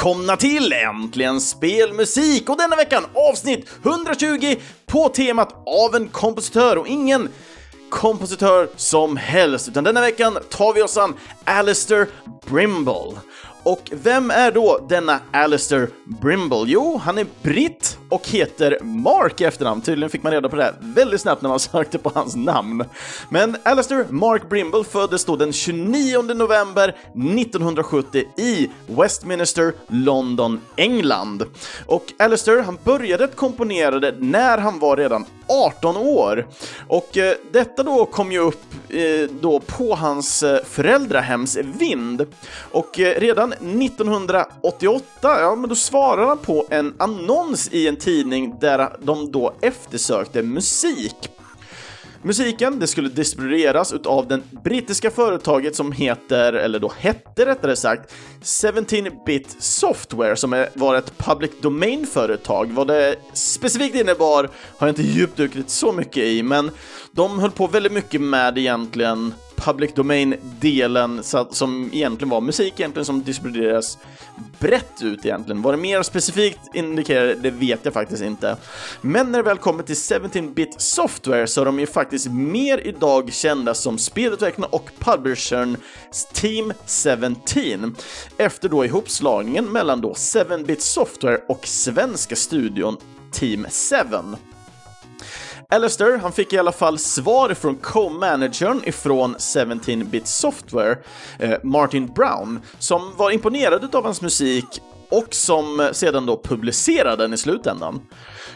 välkomna till Äntligen Spelmusik och denna veckan avsnitt 120 på temat av en kompositör och ingen kompositör som helst, utan denna veckan tar vi oss an Alistair Brimble. Och vem är då denna Alistair Brimble? Jo, han är britt och heter Mark i efternamn. Tydligen fick man reda på det väldigt snabbt när man sökte på hans namn. Men Alistair Mark Brimble föddes då den 29 november 1970 i Westminster, London, England. Och Alistair, han började komponera det när han var redan 18 år. Och eh, detta då kom ju upp eh, då på hans eh, föräldrahems vind. Och eh, redan 1988, ja men då svarade han på en annons i en tidning där de då eftersökte musik. Musiken det skulle distribueras av det brittiska företaget som heter, eller då hette rättare sagt, 17-bit Software som var ett public domain-företag. Vad det specifikt innebar har jag inte djupdykt så mycket i, men de höll på väldigt mycket med egentligen public domain-delen som egentligen var musik egentligen som distribueras brett ut egentligen. Vad det mer specifikt indikerar, det vet jag faktiskt inte. Men när det väl kommer till 17-bit software så är de ju faktiskt mer idag kända som spelutvecklarna och publishern Team 17 efter då ihopslagningen mellan då 7-bit software och svenska studion Team 7. Alistair, han fick i alla fall svar från co-managern ifrån 17-bit software, eh, Martin Brown, som var imponerad av hans musik och som sedan då publicerade den i slutändan.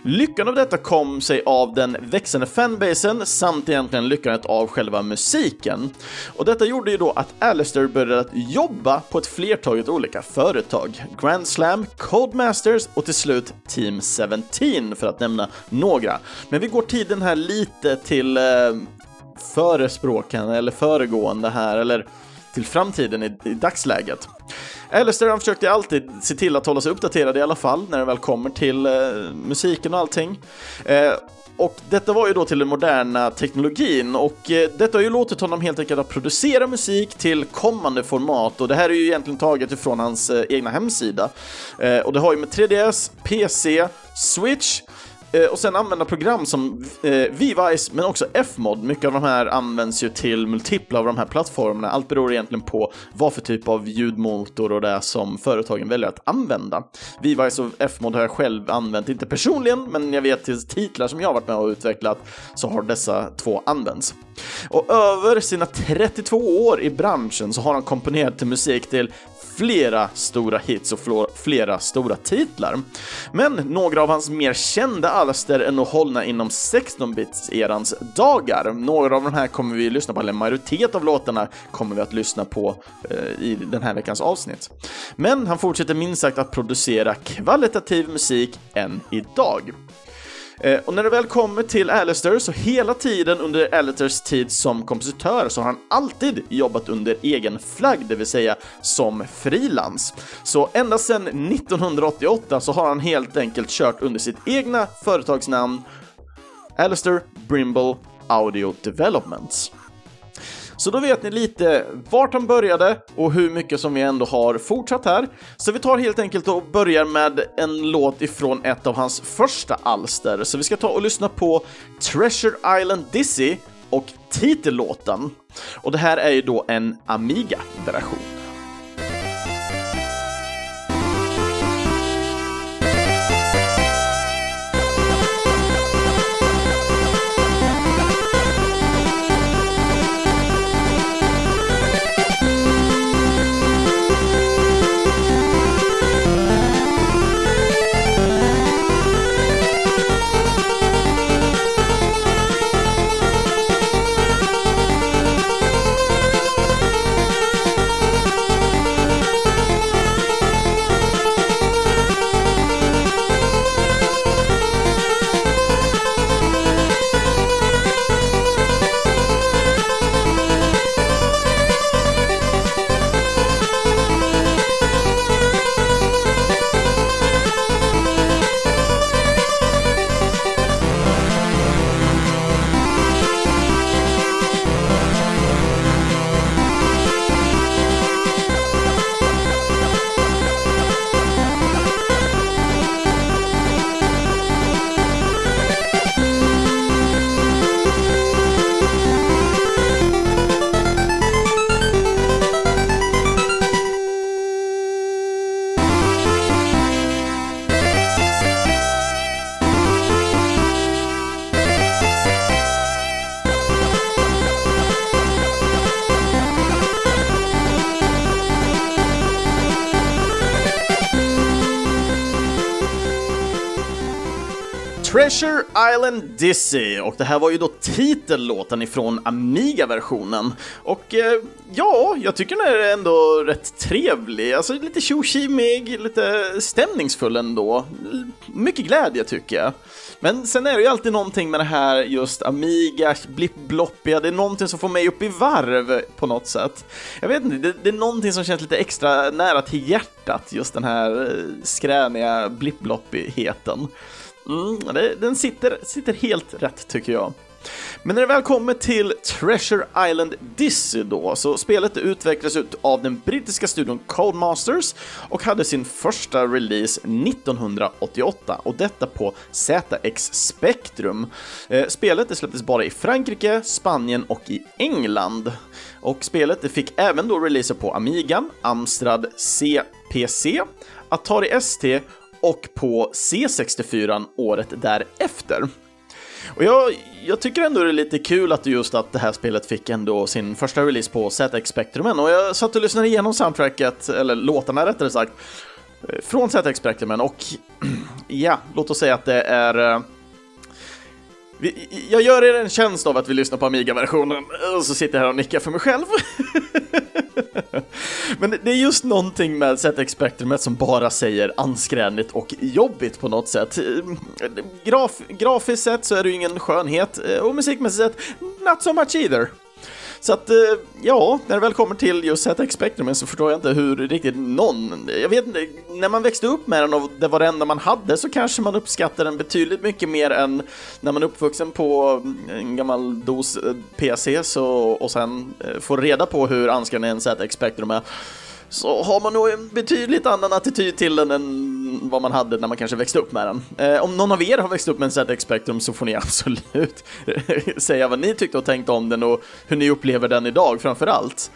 Lyckan av detta kom sig av den växande fanbasen samt egentligen lyckandet av själva musiken. Och detta gjorde ju då att Alistair började att jobba på ett flertalet olika företag. Grand Slam, Codemasters och till slut Team 17 för att nämna några. Men vi går tiden här lite till eh, förespråkande eller föregående här, eller till framtiden i, i dagsläget. Alistair han försökte alltid se till att hålla sig uppdaterad i alla fall när det väl kommer till eh, musiken och allting. Eh, och detta var ju då till den moderna teknologin och eh, detta har ju låtit honom helt enkelt att producera musik till kommande format och det här är ju egentligen taget ifrån hans eh, egna hemsida. Eh, och det har ju med 3DS, PC, Switch, Eh, och sen använda program som eh, Vivice, men också F-mod. Mycket av de här används ju till multipla av de här plattformarna. Allt beror egentligen på vad för typ av ljudmotor och det som företagen väljer att använda. Vivice och F-mod har jag själv använt, inte personligen, men jag vet till titlar som jag har varit med och utvecklat så har dessa två använts. Och över sina 32 år i branschen så har han komponerat till musik till flera stora hits och flera stora titlar. Men några av hans mer kända alster är nog hållna inom 16-bits-erans dagar. Några av de här kommer vi lyssna på, eller en majoritet av låtarna kommer vi att lyssna på eh, i den här veckans avsnitt. Men han fortsätter minst sagt att producera kvalitativ musik än idag. Eh, och när det väl kommer till Alistair så hela tiden under Alistairs tid som kompositör så har han alltid jobbat under egen flagg, det vill säga som frilans. Så ända sedan 1988 så har han helt enkelt kört under sitt egna företagsnamn Alistair Brimble Audio Developments. Så då vet ni lite vart han började och hur mycket som vi ändå har fortsatt här. Så vi tar helt enkelt och börjar med en låt ifrån ett av hans första alster. Så vi ska ta och lyssna på Treasure Island Dizzy och titellåten. Och det här är ju då en Amiga-version. Island Dizzy och det här var ju då titellåten ifrån Amiga-versionen. Och eh, ja, jag tycker den är ändå rätt trevlig, alltså lite tjokimig, lite stämningsfull ändå. Mycket glädje tycker jag. Men sen är det ju alltid någonting med det här just Amiga, blipp-bloppiga, det är någonting som får mig upp i varv på något sätt. Jag vet inte, det, det är någonting som känns lite extra nära till hjärtat, just den här eh, skräniga blipp-bloppigheten. Mm, det, den sitter, sitter helt rätt tycker jag. Men när det väl kommer till Treasure Island Dizzy då, så spelet utvecklades ut av den brittiska studion Codemasters och hade sin första release 1988 och detta på ZX Spectrum. Eh, spelet släpptes bara i Frankrike, Spanien och i England. Och spelet fick även då releaser på Amiga, Amstrad CPC, Atari ST och på C64 året därefter. Och jag, jag tycker ändå det är lite kul att just att det här spelet fick ändå sin första release på ZX Spectrumen och jag satt och lyssnade igenom soundtracket, eller låtarna rättare sagt, eh, från ZX Spectrumen och ja, låt oss säga att det är eh, vi, jag gör er en tjänst av att vi lyssnar på Amiga-versionen och så sitter jag här och nickar för mig själv. Men det är just någonting med ZX Spectrumet som bara säger anskränligt och jobbigt på något sätt. Graf grafiskt sett så är det ju ingen skönhet och musikmässigt sett not so much either. Så att, eh, ja, när det väl kommer till just ZX Spectrum så förstår jag inte hur riktigt någon, jag vet inte, när man växte upp med den och det var det enda man hade så kanske man uppskattar den betydligt mycket mer än när man är uppvuxen på en gammal dos eh, PC så, och sen eh, får reda på hur anskrämlig en ZX Spectrum är så har man nog en betydligt annan attityd till den än vad man hade när man kanske växte upp med den. Eh, om någon av er har växt upp med en ZX Spectrum så får ni absolut säga vad ni tyckte och tänkte om den och hur ni upplever den idag framför allt.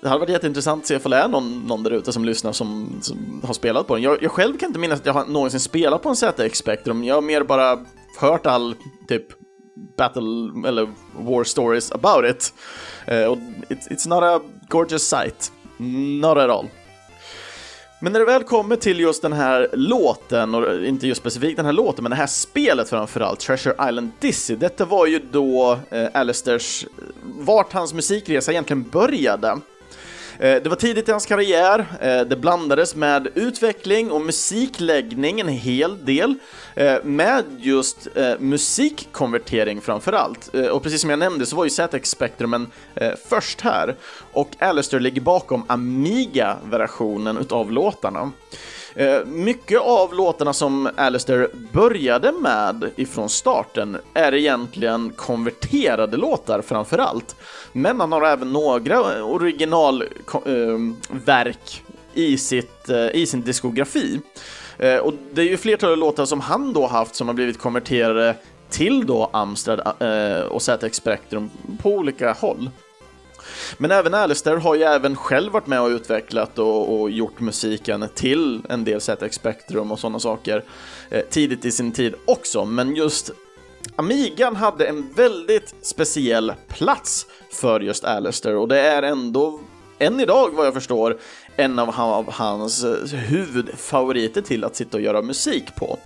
Det hade varit jätteintressant att se ifall det är någon, någon där ute som lyssnar som, som, har spelat på den. Jag, jag själv kan inte minnas att jag har någonsin spelat på en ZX Spectrum. Jag har mer bara hört all typ battle eller war stories about it. Uh, it's, it's not a gorgeous sight. Not at all. Men när det väl kommer till just den här låten, och inte just specifikt den här låten, men det här spelet framförallt, Treasure Island Dizzy, detta var ju då eh, Alistairs, eh, vart hans musikresa egentligen började. Eh, det var tidigt i hans karriär, eh, det blandades med utveckling och musikläggning en hel del, eh, med just musikkonvertering framför allt. Och precis som jag nämnde så var ju ZX-spektrumen först här, och Alistair ligger bakom Amiga-versionen utav låtarna. Eh, mycket av låtarna som Alistair började med ifrån starten är egentligen konverterade låtar framför allt. Men han har även några originalverk ehm, i, sitt, eh, i sin diskografi. Eh, och det är ju flertalet låtar som han då haft som har blivit konverterade till då Amstrad och ZX Spectrum på olika håll. Men även Alistair har ju även själv varit med och utvecklat och, och gjort musiken till en del ZX Spectrum och sådana saker eh, tidigt i sin tid också, men just Amigan hade en väldigt speciell plats för just Alistair och det är ändå än idag vad jag förstår en av hans eh, huvudfavoriter till att sitta och göra musik på.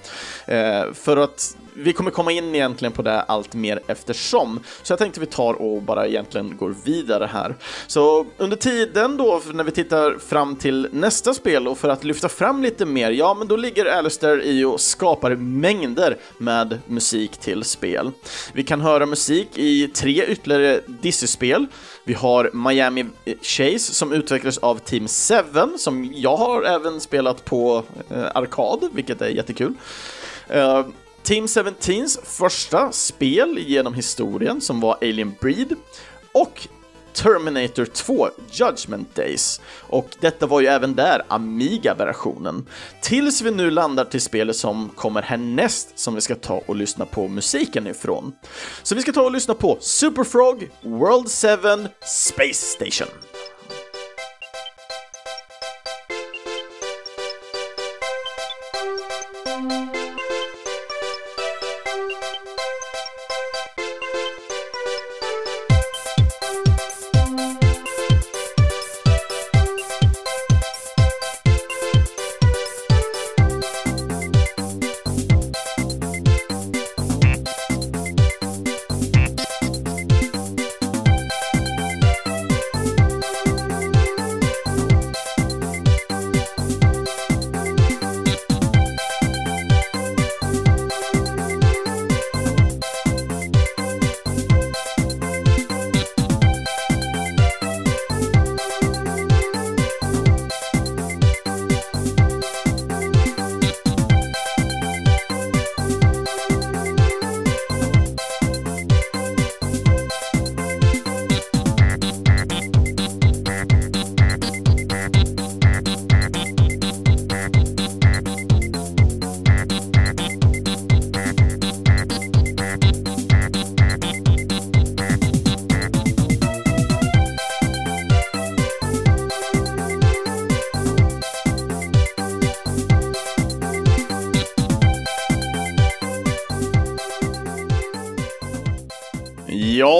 Eh, för att vi kommer komma in egentligen på det allt mer eftersom, så jag tänkte vi tar och bara egentligen går vidare här. Så under tiden då, när vi tittar fram till nästa spel och för att lyfta fram lite mer, ja men då ligger Alistair i och skapar mängder med musik till spel. Vi kan höra musik i tre ytterligare Dizzy-spel. Vi har Miami Chase som utvecklades av Team 7 som jag har även spelat på eh, arkad, vilket är jättekul. Uh, Team 17s första spel genom historien som var Alien Breed och Terminator 2 Judgment Days. Och detta var ju även där Amiga-versionen. Tills vi nu landar till spelet som kommer härnäst som vi ska ta och lyssna på musiken ifrån. Så vi ska ta och lyssna på SuperFrog World 7 Space Station.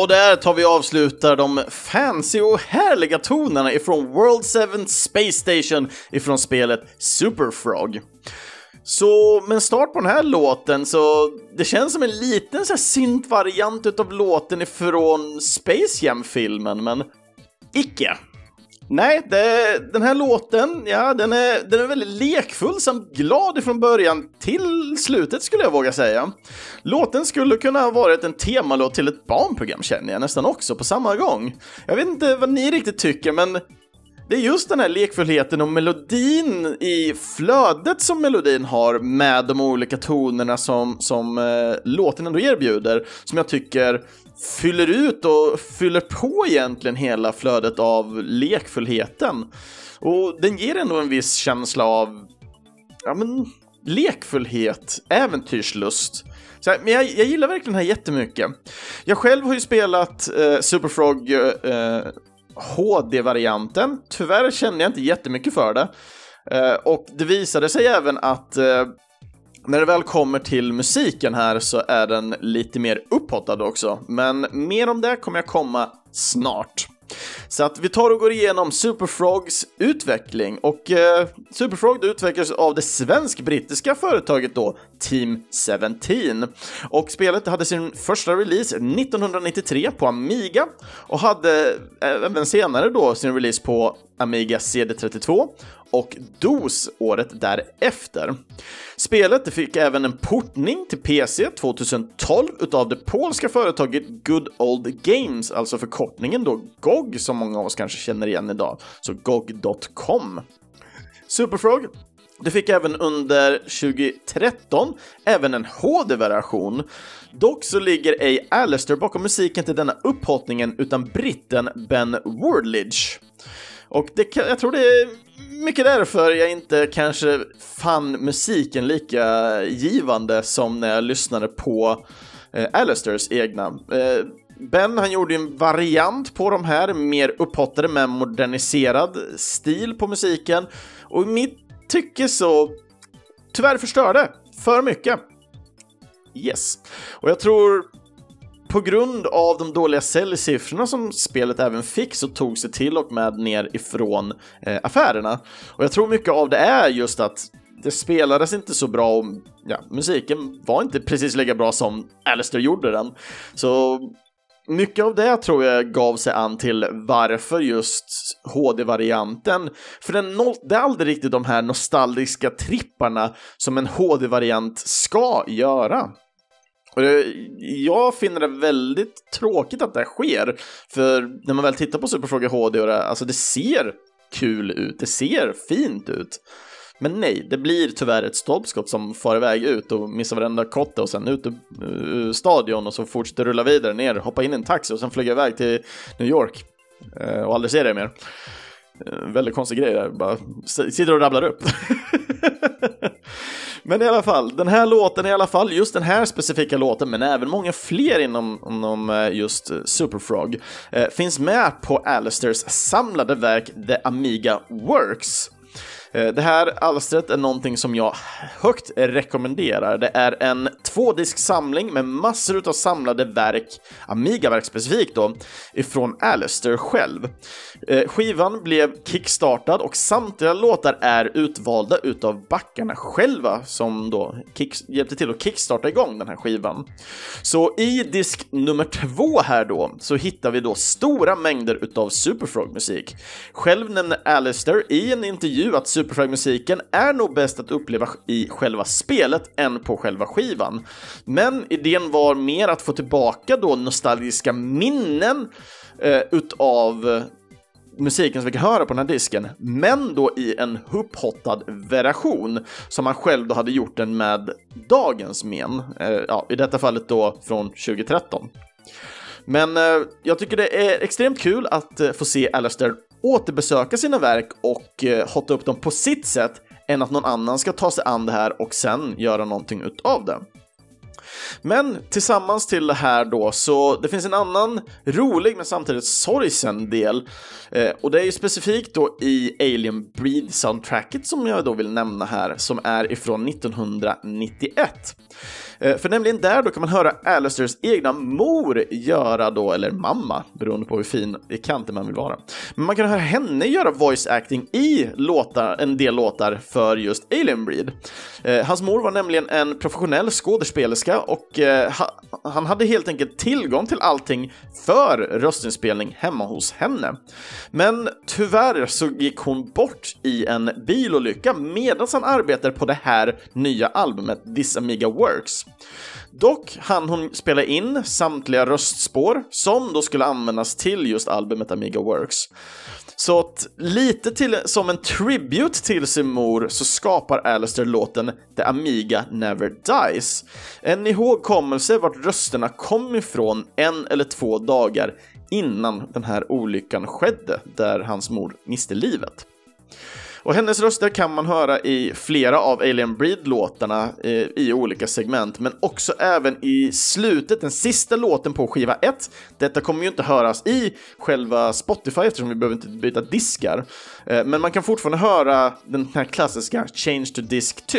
Och där tar vi och avslutar de fancy och härliga tonerna ifrån World 7 Space Station ifrån spelet Super Frog. Så med en start på den här låten så det känns som en liten så här synt-variant utav låten ifrån Space Jam-filmen, men icke. Nej, det, den här låten, ja, den är, den är väldigt lekfull samt glad ifrån början till slutet skulle jag våga säga. Låten skulle kunna ha varit en temalåt till ett barnprogram känner jag nästan också på samma gång. Jag vet inte vad ni riktigt tycker, men det är just den här lekfullheten och melodin i flödet som melodin har med de olika tonerna som, som eh, låten ändå erbjuder, som jag tycker fyller ut och fyller på egentligen hela flödet av lekfullheten. Och den ger ändå en viss känsla av, ja men, lekfullhet, äventyrslust. Så här, men jag, jag, gillar verkligen den här jättemycket. Jag själv har ju spelat eh, Superfrog eh, HD-varianten. Tyvärr kände jag inte jättemycket för det. Eh, och det visade sig även att eh, när det väl kommer till musiken här så är den lite mer upphottad också, men mer om det kommer jag komma snart. Så att vi tar och går igenom Superfrogs utveckling. Och eh, Superfrog utvecklades av det svensk-brittiska företaget då Team 17 och spelet hade sin första release 1993 på Amiga och hade eh, även senare då sin release på Amiga CD32 och DOS året därefter. Spelet fick även en portning till PC 2012 utav det polska företaget Good Old Games, alltså förkortningen då GOG som många av oss kanske känner igen idag, så GOG.com. Superfrog det fick även under 2013 även en HD-version. Dock så ligger ej Alistair bakom musiken till denna upphottningen utan britten Ben Wardledge. Och det, jag tror det är mycket därför jag inte kanske fann musiken lika givande som när jag lyssnade på eh, Alistairs egna. Eh, Ben han gjorde en variant på de här, mer upphottade med moderniserad stil på musiken och i mitt tycke så tyvärr förstörde för mycket. Yes. Och jag tror på grund av de dåliga säljsiffrorna som spelet även fick så tog sig till och med ner ifrån eh, affärerna. Och jag tror mycket av det är just att det spelades inte så bra och ja, musiken var inte precis lika bra som Alistair gjorde den. Så mycket av det tror jag gav sig an till varför just HD-varianten, för den det är aldrig riktigt de här nostalgiska tripparna som en HD-variant ska göra. Och jag finner det väldigt tråkigt att det här sker, för när man väl tittar på Superfråga HD, och det, alltså det ser kul ut, det ser fint ut. Men nej, det blir tyvärr ett stolpskott som far iväg ut och missar varenda kotte och sen ut ur stadion och så fortsätter rulla vidare ner, hoppa in i en taxi och sen flyga iväg till New York eh, och aldrig se det mer. Eh, väldigt konstig grej där, bara sitter och rabblar upp. Men i alla fall, den här låten i alla fall, just den här specifika låten, men även många fler inom, inom eh, just eh, Superfrog, eh, finns med på Alistairs samlade verk The Amiga Works. Eh, det här alstret är någonting som jag högt rekommenderar. Det är en tvådisksamling med massor av samlade verk, Amiga-verk specifikt då, ifrån Alistair själv. Eh, skivan blev kickstartad och samtliga låtar är utvalda utav backarna själva som då kick, hjälpte till att kickstarta igång den här skivan. Så i disk nummer två här då så hittar vi då stora mängder utav Superfrog-musik. Själv nämner Alistair i en intervju att Superfrag-musiken är nog bäst att uppleva i själva spelet än på själva skivan. Men idén var mer att få tillbaka då nostalgiska minnen eh, utav eh, musiken som vi kan höra på den här disken, men då i en upphottad version som han själv då hade gjort den med dagens men, eh, ja, i detta fallet då från 2013. Men eh, jag tycker det är extremt kul att eh, få se Alastair återbesöka sina verk och eh, hotta upp dem på sitt sätt än att någon annan ska ta sig an det här och sen göra någonting utav det. Men tillsammans till det här då, så det finns en annan rolig men samtidigt sorgsen del. Eh, och det är ju specifikt då i Alien Breed-soundtracket som jag då vill nämna här, som är ifrån 1991. Eh, för nämligen där då kan man höra Alistairs egna mor göra då, eller mamma, beroende på hur fin i kanten man vill vara. Men man kan höra henne göra voice acting i låtar, en del låtar för just Alien Breed. Eh, hans mor var nämligen en professionell skådespelerska och eh, han hade helt enkelt tillgång till allting för röstinspelning hemma hos henne. Men tyvärr så gick hon bort i en bilolycka medan han arbetade på det här nya albumet This Amiga Works. Dock hann hon spela in samtliga röstspår som då skulle användas till just albumet Amiga Works. Så att lite till, som en tribute till sin mor så skapar Alistair låten The Amiga Never Dies. En ihågkommelse vart rösterna kom ifrån en eller två dagar innan den här olyckan skedde, där hans mor miste livet. Och hennes röster kan man höra i flera av Alien Breed-låtarna eh, i olika segment, men också även i slutet, den sista låten på skiva 1. Detta kommer ju inte höras i själva Spotify eftersom vi behöver inte byta diskar, eh, men man kan fortfarande höra den här klassiska Change to Disk 2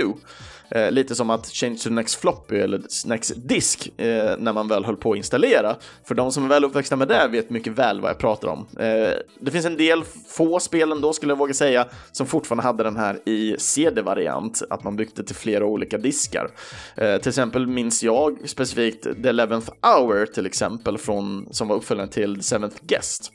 Eh, lite som att change to next floppy eller next disk eh, när man väl höll på att installera. För de som är väl uppväxta med det vet mycket väl vad jag pratar om. Eh, det finns en del få spel ändå skulle jag våga säga som fortfarande hade den här i CD-variant, att man byggde till flera olika diskar. Eh, till exempel minns jag specifikt The Eleventh Hour till exempel från, som var uppföljaren till The Seventh Guest.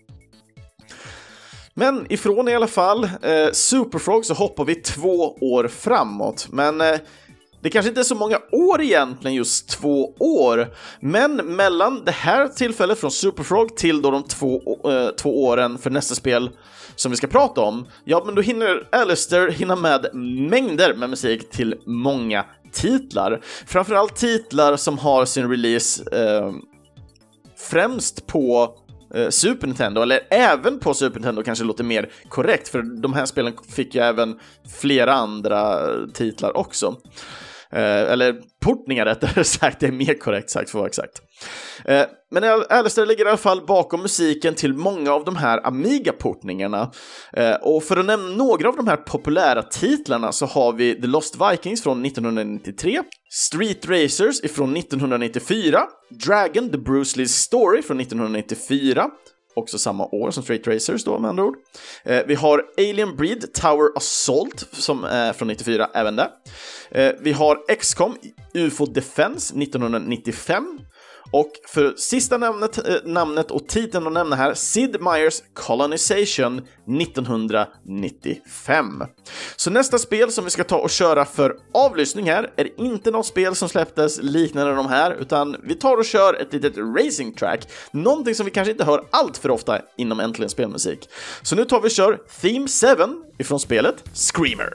Men ifrån i alla fall eh, Superfrog så hoppar vi två år framåt, men eh, det kanske inte är så många år egentligen, just två år, men mellan det här tillfället från Superfrog till då de två, eh, två åren för nästa spel som vi ska prata om, ja, men då hinner Alistair hinna med mängder med musik till många titlar. Framförallt titlar som har sin release eh, främst på eh, Super Nintendo, eller även på Super Nintendo kanske låter mer korrekt, för de här spelen fick ju även flera andra titlar också. Eh, eller portningar rättare sagt, det är mer korrekt sagt för att vara exakt. Eh, men Alistair ligger i alla fall bakom musiken till många av de här Amiga-portningarna. Eh, och för att nämna några av de här populära titlarna så har vi The Lost Vikings från 1993, Street Racers ifrån 1994, Dragon The Bruce Lee's Story från 1994, också samma år som Street Racers då med andra ord. Eh, vi har Alien Breed Tower Assault som är från 94 även det. Eh, vi har XCOM UFO Defense 1995 och för sista namnet, äh, namnet och titeln att nämna här, Sid Meier's Colonization 1995. Så nästa spel som vi ska ta och köra för avlyssning här är inte något spel som släpptes liknande de här, utan vi tar och kör ett litet racing track, någonting som vi kanske inte hör allt för ofta inom Äntligen Spelmusik. Så nu tar vi och kör Theme 7 ifrån spelet Screamer.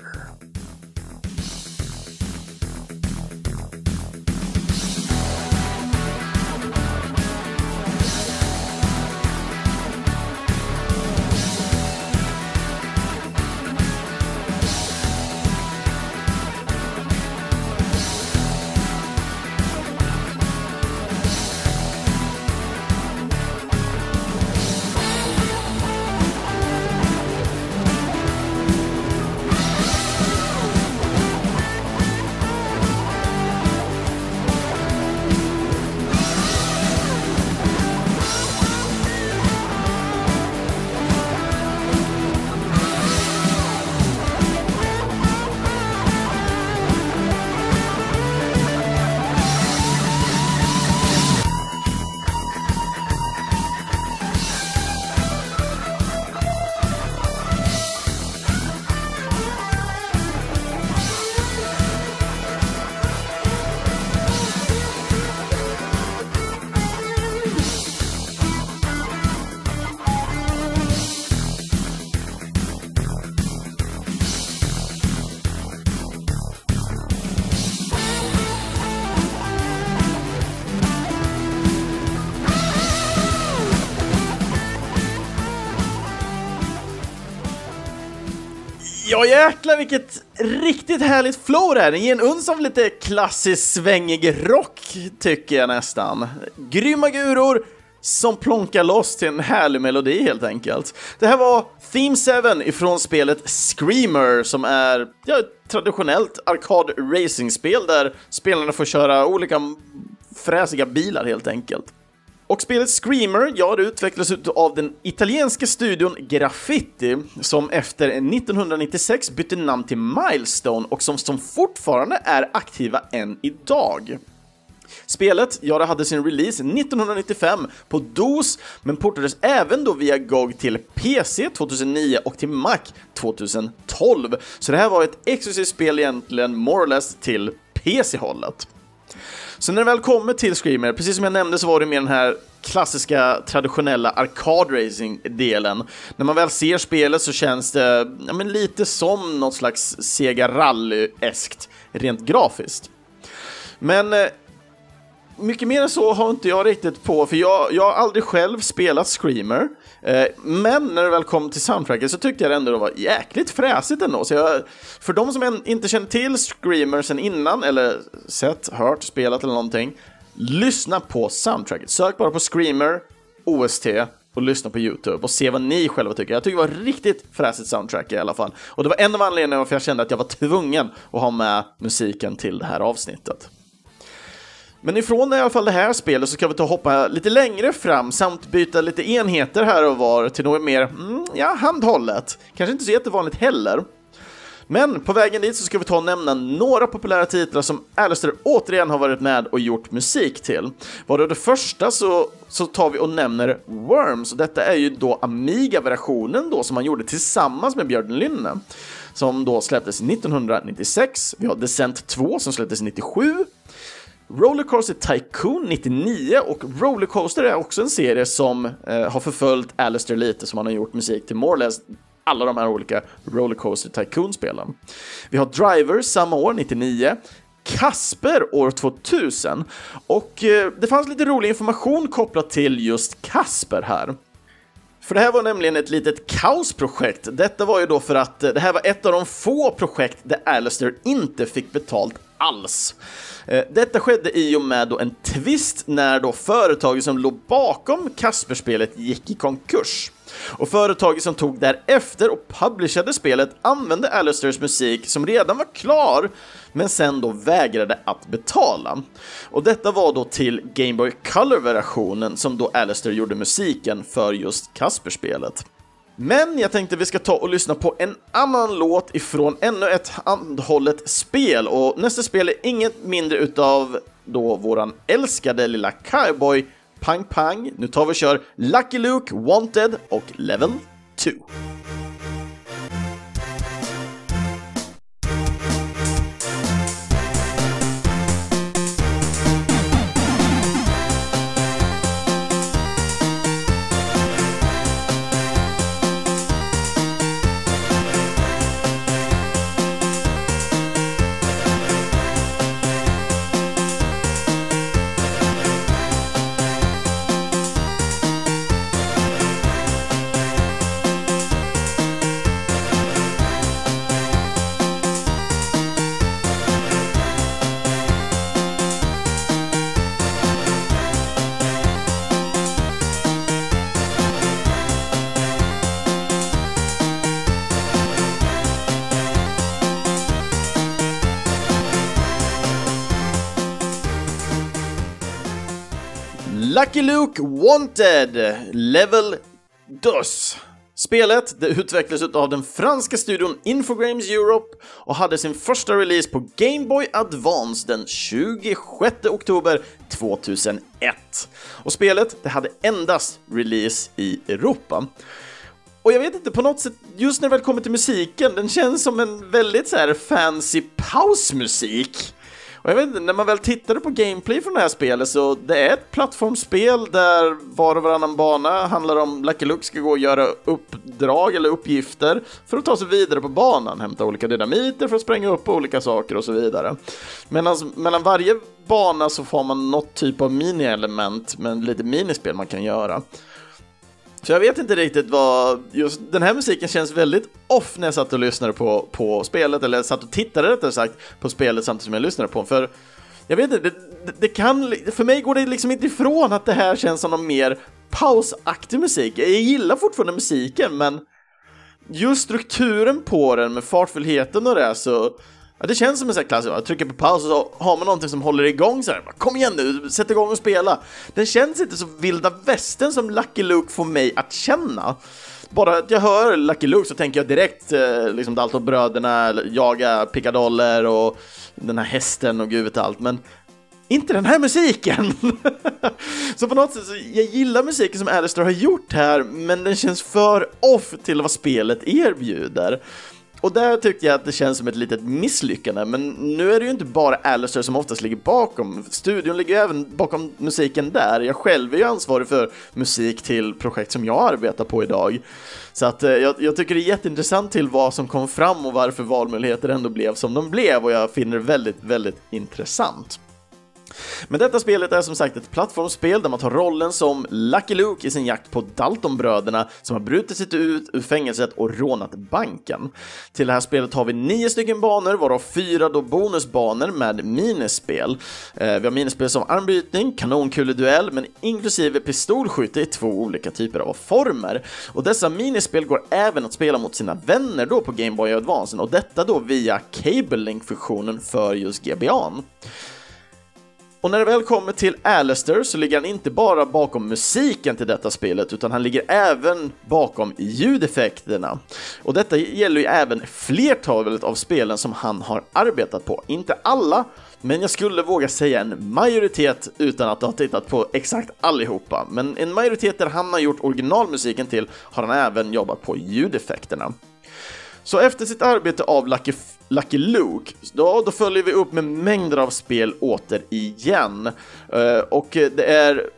Ja jäklar vilket riktigt härligt flow det här, Den ger en uns av lite klassisk svängig rock, tycker jag nästan. Grymma guror, som plonkar loss till en härlig melodi helt enkelt. Det här var Theme 7 ifrån spelet Screamer som är ja, ett traditionellt arkad racingspel där spelarna får köra olika fräsiga bilar helt enkelt. Och spelet Screamer, ja, det utvecklades av den italienska studion Graffiti som efter 1996 bytte namn till Milestone och som, som fortfarande är aktiva än idag. Spelet, ja, det hade sin release 1995 på DOS, men portades även då via GOG till PC 2009 och till Mac 2012. Så det här var ett exklusivt spel egentligen, more or less, till PC-hållet. Så när det väl kommer till Screamer, precis som jag nämnde så var det mer den här klassiska traditionella arkadracing-delen. När man väl ser spelet så känns det ja, men lite som något slags Sega Rally-eskt rent grafiskt. Men eh, mycket mer än så har inte jag riktigt på, för jag, jag har aldrig själv spelat Screamer. Eh, men när det väl kom till soundtracket så tyckte jag det ändå var jäkligt fräsigt ändå. Så jag, för de som inte känner till Screamer sen innan, eller sett, hört, spelat eller någonting, lyssna på soundtracket. Sök bara på Screamer, OST och lyssna på YouTube och se vad ni själva tycker. Jag tycker det var riktigt fräsigt soundtrack i alla fall. Och det var en av anledningarna varför jag kände att jag var tvungen att ha med musiken till det här avsnittet. Men ifrån i alla fall det här spelet så ska vi ta och hoppa lite längre fram samt byta lite enheter här och var till något mer, mm, ja, handhållet. Kanske inte så jättevanligt heller. Men på vägen dit så ska vi ta och nämna några populära titlar som Alistair återigen har varit med och gjort musik till. Var det det första så, så tar vi och nämner Worms, och detta är ju då Amiga-versionen då som han gjorde tillsammans med Björn Lynne som då släpptes 1996. Vi har Descent 2 som släpptes 97 Rollercoaster Tycoon 99 och Rollercoaster är också en serie som eh, har förföljt Alistair lite, som han har gjort musik till more less alla de här olika Rollercoaster Tycoon-spelen. Vi har Driver samma år, 99, Kasper år 2000 och eh, det fanns lite rolig information kopplat till just Kasper här. För det här var nämligen ett litet kaosprojekt. Detta var ju då för att eh, det här var ett av de få projekt där Alistair inte fick betalt alls. Eh, detta skedde i och med då en twist när då företaget som låg bakom Kasperspelet gick i konkurs. Och företaget som tog därefter och publicerade spelet använde Alistairs musik som redan var klar, men sen då vägrade att betala. Och detta var då till Game Boy Color-versionen som då Alistair gjorde musiken för just Kasperspelet. Men jag tänkte vi ska ta och lyssna på en annan låt ifrån ännu ett handhållet spel och nästa spel är inget mindre utav då våran älskade lilla cowboy Pang Pang. Nu tar vi och kör Lucky Luke, Wanted och Level 2. Luke Wanted Level DOS. Spelet det utvecklades av den franska studion Infogrames Europe och hade sin första release på Game Boy Advance den 26 oktober 2001. Och spelet det hade endast release i Europa. Och jag vet inte, på något sätt, just när det väl kommer till musiken, den känns som en väldigt så här fancy pausmusik. Och jag vet inte, när man väl tittade på gameplay från det här spelet så det är ett plattformsspel där var och varannan bana handlar om Lucky Luke ska gå och göra uppdrag eller uppgifter för att ta sig vidare på banan, hämta olika dynamiter för att spränga upp olika saker och så vidare. Medan mellan varje bana så får man något typ av mini-element med lite minispel man kan göra. Så jag vet inte riktigt vad, just den här musiken känns väldigt off när jag satt och lyssnade på, på spelet, eller satt och tittade rättare sagt på spelet samtidigt som jag lyssnade på för jag vet inte, det, det, det, kan, för mig går det liksom inte ifrån att det här känns som någon mer pausaktig musik. Jag gillar fortfarande musiken, men just strukturen på den med fartfullheten och det så Ja, det känns som en sån här klassiker, man trycker på paus och så har man någonting som håller igång så här. Kom igen nu, sätt igång och spela! Den känns inte så vilda västern som Lucky Luke får mig att känna. Bara att jag hör Lucky Luke så tänker jag direkt eh, liksom Dalton-bröderna jaga pickadoller och den här hästen och gud vet allt, men inte den här musiken! så på något sätt, så jag gillar musiken som Alistair har gjort här, men den känns för off till vad spelet erbjuder. Och där tyckte jag att det känns som ett litet misslyckande, men nu är det ju inte bara Alistair som oftast ligger bakom. Studion ligger ju även bakom musiken där. Jag själv är ju ansvarig för musik till projekt som jag arbetar på idag. Så att eh, jag, jag tycker det är jätteintressant till vad som kom fram och varför valmöjligheter ändå blev som de blev och jag finner det väldigt, väldigt intressant. Men detta spelet är som sagt ett plattformsspel där man tar rollen som Lucky Luke i sin jakt på Daltonbröderna som har brutit sig ut ur fängelset och rånat banken. Till det här spelet har vi nio stycken banor, varav fyra då bonusbanor med minispel. Eh, vi har minispel som armbrytning, kanonkuleduell, men inklusive pistolskytte i två olika typer av former. Och dessa minispel går även att spela mot sina vänner då på Game Boy Advance och detta då via Cable Link-funktionen för just GBA'n. Och när det väl kommer till Alistair så ligger han inte bara bakom musiken till detta spelet utan han ligger även bakom ljudeffekterna. Och detta gäller ju även flertalet av spelen som han har arbetat på. Inte alla, men jag skulle våga säga en majoritet utan att ha tittat på exakt allihopa. Men en majoritet där han har gjort originalmusiken till har han även jobbat på ljudeffekterna. Så efter sitt arbete av Lucky, Lucky Luke, då, då följer vi upp med mängder av spel åter igen. Uh, och eh, det är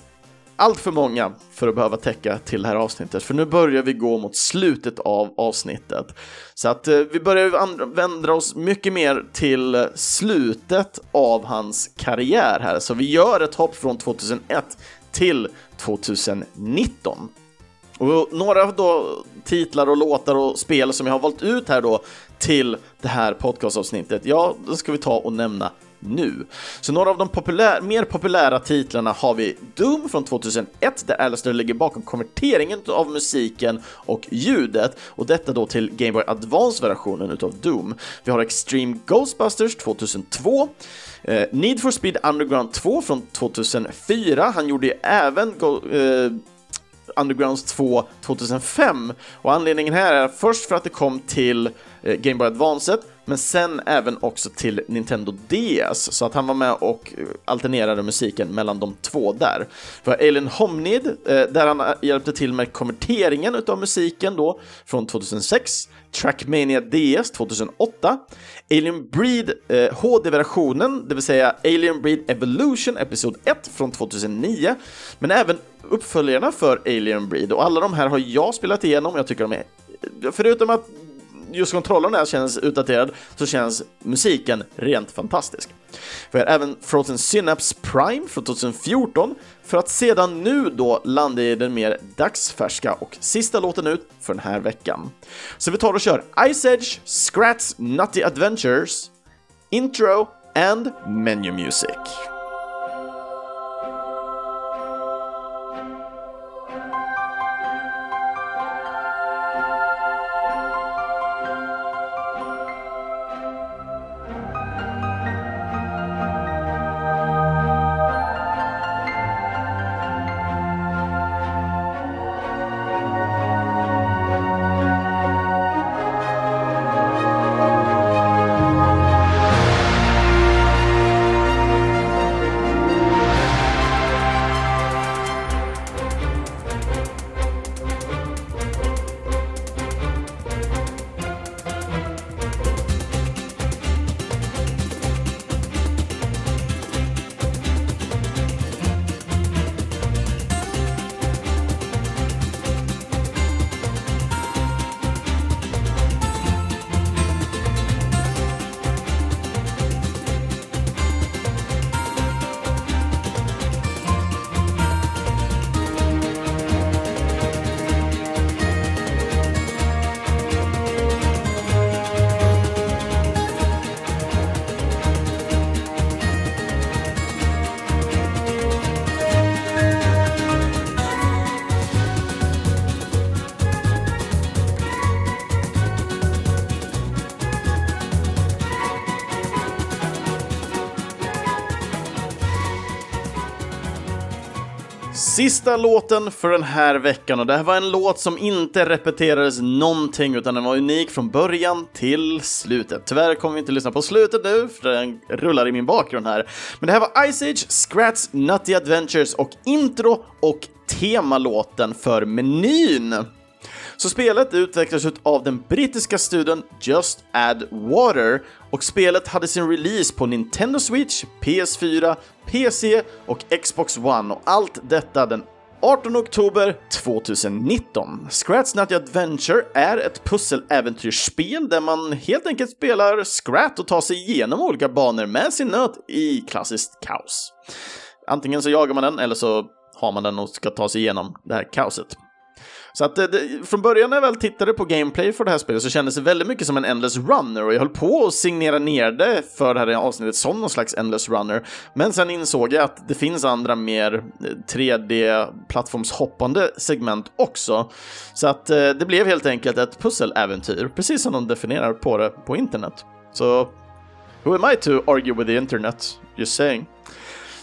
allt för många för att behöva täcka till det här avsnittet, för nu börjar vi gå mot slutet av avsnittet. Så att uh, vi börjar vända oss mycket mer till slutet av hans karriär här, så vi gör ett hopp från 2001 till 2019. Och några då titlar och låtar och spel som jag har valt ut här då till det här podcastavsnittet, ja, då ska vi ta och nämna nu. Så några av de populär, mer populära titlarna har vi Doom från 2001 där Alistair ligger bakom konverteringen av musiken och ljudet och detta då till Game Boy Advance-versionen utav Doom. Vi har Extreme Ghostbusters 2002 eh, Need for Speed Underground 2 från 2004. Han gjorde ju även Go eh, Undergrounds 2 2005 och anledningen här är först för att det kom till eh, Game Boy Advance men sen även också till Nintendo DS så att han var med och alternerade musiken mellan de två där. För Alien Homnid, eh, där han eh, hjälpte till med konverteringen utav musiken då från 2006, Trackmania DS 2008, Alien Breed eh, HD-versionen, det vill säga Alien Breed Evolution Episod 1 från 2009, men även uppföljarna för Alien Breed och alla de här har jag spelat igenom. Jag tycker de är, förutom att just kontrollen där känns utdaterad så känns musiken rent fantastisk. Vi har även Frozen Synapse Prime från 2014 för att sedan nu då landa i den mer dagsfärska och sista låten ut för den här veckan. Så vi tar och kör Ice Edge, Scrats Nutty Adventures, Intro and Menu Music. Sista låten för den här veckan och det här var en låt som inte repeterades någonting utan den var unik från början till slutet. Tyvärr kommer vi inte lyssna på slutet nu för den rullar i min bakgrund här. Men det här var Ice Age, Scrats, Nutty Adventures och intro och temalåten för menyn. Så spelet utvecklades av den brittiska studion Just Add Water och spelet hade sin release på Nintendo Switch, PS4, PC och Xbox One och allt detta den 18 oktober 2019. Scrat's Nutty Adventure är ett pusseläventyrsspel där man helt enkelt spelar Scrat och tar sig igenom olika banor med sin nöt i klassiskt kaos. Antingen så jagar man den eller så har man den och ska ta sig igenom det här kaoset. Så att eh, det, från början när jag väl tittade på gameplay för det här spelet så kändes det väldigt mycket som en Endless Runner och jag höll på att signera ner det för det här avsnittet som någon slags Endless Runner. Men sen insåg jag att det finns andra mer eh, 3D-plattformshoppande segment också. Så att eh, det blev helt enkelt ett pusseläventyr, precis som de definierar på det på internet. Så, who am I to argue with the internet? Just saying.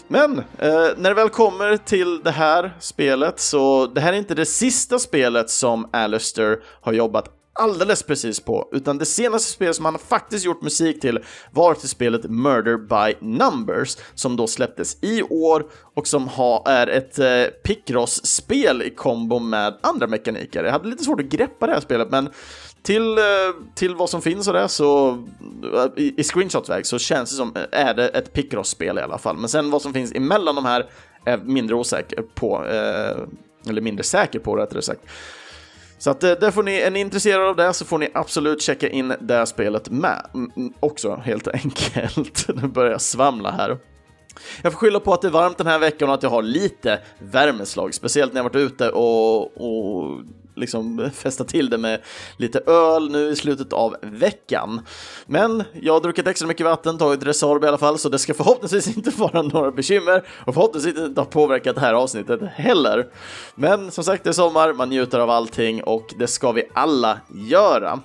Men eh, när det väl kommer till det här spelet så det här är inte det sista spelet som Alistair har jobbat alldeles precis på, utan det senaste spelet som han faktiskt gjort musik till var till spelet Murder by Numbers som då släpptes i år och som ha, är ett eh, Picross-spel i kombo med andra mekaniker. Jag hade lite svårt att greppa det här spelet, men till, eh, till vad som finns och det så eh, i, i screenshotväg så känns det som, eh, är det ett Picross-spel i alla fall. Men sen vad som finns emellan de här är mindre osäker på, eh, eller mindre säker på rättare sagt. Så att där får ni, är ni intresserade av det så får ni absolut checka in det spelet med också helt enkelt. Nu börjar jag svamla här. Jag får skylla på att det är varmt den här veckan och att jag har lite värmeslag, speciellt när jag varit ute och, och liksom fästa till det med lite öl nu i slutet av veckan. Men jag har druckit extra mycket vatten, tagit Resorb i alla fall, så det ska förhoppningsvis inte vara några bekymmer och förhoppningsvis inte ha påverkat det här avsnittet heller. Men som sagt, det är sommar, man njuter av allting och det ska vi alla göra.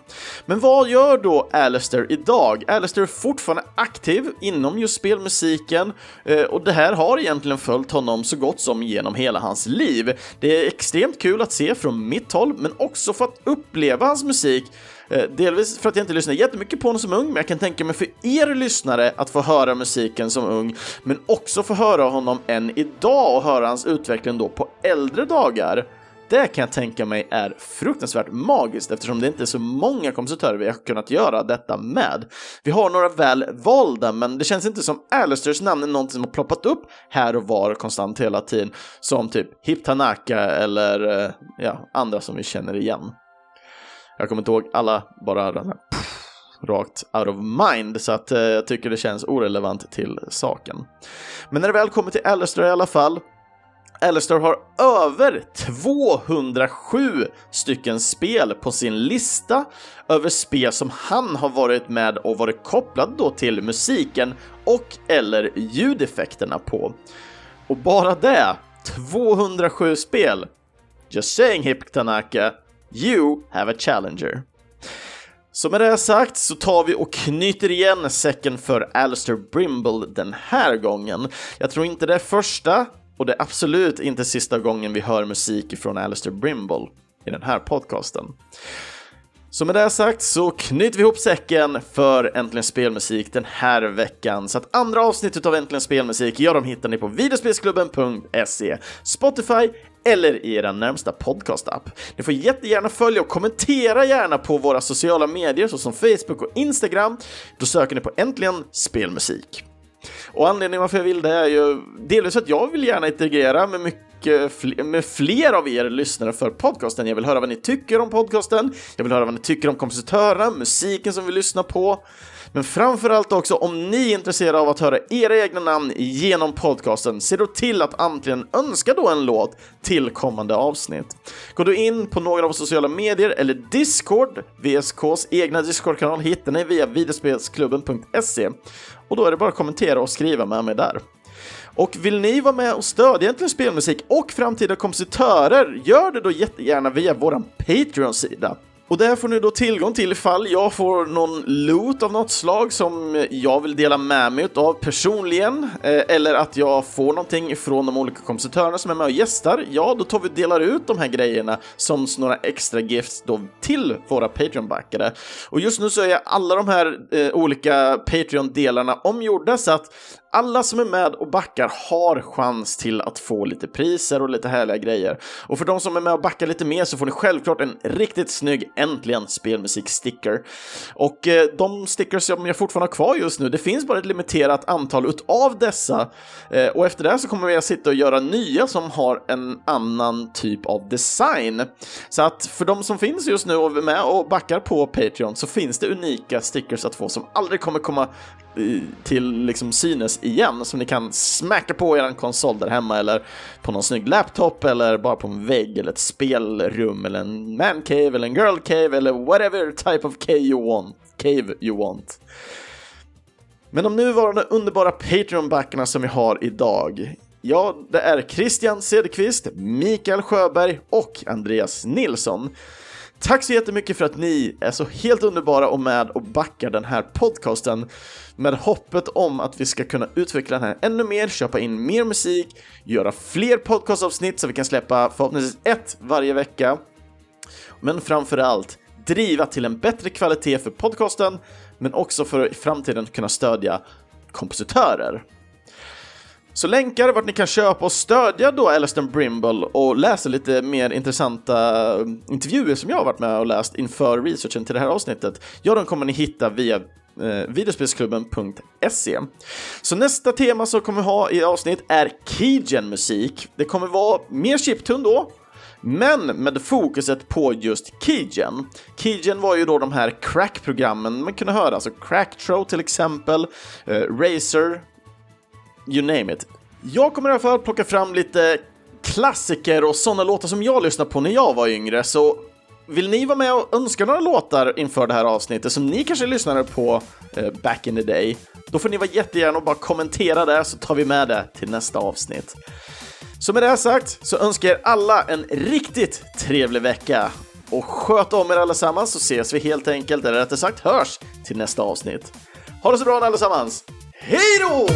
Men vad gör då Alistair idag? Alistair är fortfarande aktiv inom just spelmusiken eh, och det här har egentligen följt honom så gott som genom hela hans liv. Det är extremt kul att se från mitt håll, men också för att uppleva hans musik. Eh, delvis för att jag inte lyssnade jättemycket på honom som ung, men jag kan tänka mig för er lyssnare att få höra musiken som ung, men också få höra honom än idag och höra hans utveckling då på äldre dagar. Det kan jag tänka mig är fruktansvärt magiskt eftersom det inte är så många kompositörer vi har kunnat göra detta med. Vi har några väl valda, men det känns inte som Alistairs namn är någonting som har ploppat upp här och var konstant hela tiden, som typ Hip Tanaka eller eh, ja, andra som vi känner igen. Jag kommer inte ihåg alla, bara pff, rakt out of mind, så att eh, jag tycker det känns orelevant till saken. Men när det väl kommer till Alistair i alla fall, Alistair har över 207 stycken spel på sin lista över spel som han har varit med och varit kopplad då till musiken och eller ljudeffekterna på. Och bara det, 207 spel. Just saying Hip Tanaka, you have a challenger. Så med det sagt så tar vi och knyter igen säcken för Alistair Brimble den här gången. Jag tror inte det är första och det är absolut inte sista gången vi hör musik från Alistair Brimble i den här podcasten. Så med det sagt så knyter vi ihop säcken för Äntligen Spelmusik den här veckan. Så att andra avsnittet av Äntligen Spelmusik, ja, de hittar ni på videospelsklubben.se, Spotify eller i er närmsta podcastapp. Ni får jättegärna följa och kommentera gärna på våra sociala medier såsom Facebook och Instagram. Då söker ni på Äntligen Spelmusik. Och anledningen varför jag vill det är ju delvis att jag vill gärna integrera med mycket fler, med fler av er lyssnare för podcasten. Jag vill höra vad ni tycker om podcasten. Jag vill höra vad ni tycker om kompositörerna, musiken som vi lyssnar på. Men framförallt också om ni är intresserade av att höra era egna namn genom podcasten, se då till att antingen önska då en låt till kommande avsnitt. Gå då in på några av sociala medier eller Discord, VSKs egna Discord-kanal hittar ni via videospelsklubben.se och då är det bara att kommentera och skriva med mig där. Och vill ni vara med och stödja egentligen spelmusik och framtida kompositörer, gör det då jättegärna via vår Patreon-sida. Och det får ni då tillgång till ifall jag får någon loot av något slag som jag vill dela med mig av personligen, eh, eller att jag får någonting från de olika kompositörerna som är med och gästar. Ja, då tar vi och delar ut de här grejerna som några extra gifts då till våra Patreon-backare. Och just nu så är alla de här eh, olika Patreon-delarna omgjorda så att alla som är med och backar har chans till att få lite priser och lite härliga grejer. Och för de som är med och backar lite mer så får ni självklart en riktigt snygg Äntligen spelmusik-sticker. Och eh, de stickers som jag fortfarande har kvar just nu, det finns bara ett limiterat antal utav dessa. Eh, och efter det så kommer vi att sitta och göra nya som har en annan typ av design. Så att för de som finns just nu och är med och backar på Patreon så finns det unika stickers att få som aldrig kommer komma eh, till liksom synes igen som ni kan smacka på er konsol där hemma eller på någon snygg laptop eller bara på en vägg eller ett spelrum eller en man cave eller en girl cave eller whatever type of cave you want. Cave you want. Men de nuvarande underbara Patreon-backarna som vi har idag Ja, det är Christian Cederqvist, Mikael Sjöberg och Andreas Nilsson. Tack så jättemycket för att ni är så helt underbara och med och backar den här podcasten med hoppet om att vi ska kunna utveckla den här ännu mer, köpa in mer musik, göra fler podcastavsnitt så vi kan släppa förhoppningsvis ett varje vecka. Men framför allt driva till en bättre kvalitet för podcasten, men också för att i framtiden kunna stödja kompositörer. Så länkar vart ni kan köpa och stödja då Alistair Brimble och läsa lite mer intressanta eh, intervjuer som jag har varit med och läst inför researchen till det här avsnittet, ja, de kommer ni hitta via eh, videospelsklubben.se. Så nästa tema som kommer ha i avsnitt är Keygen-musik. Det kommer vara mer chiptune då, men med fokuset på just Keygen. Keygen var ju då de här crack-programmen man kunde höra, alltså Cracktrow till exempel, eh, Razer, you name it. Jag kommer i alla fall plocka fram lite klassiker och sådana låtar som jag lyssnade på när jag var yngre, så vill ni vara med och önska några låtar inför det här avsnittet som ni kanske lyssnade på eh, back in the day? Då får ni vara jättegärna och bara kommentera det så tar vi med det till nästa avsnitt. Så med det sagt så önskar jag er alla en riktigt trevlig vecka och sköt om er allesammans så ses vi helt enkelt, eller rättare sagt hörs, till nästa avsnitt. Ha det så bra allesammans! Hej då!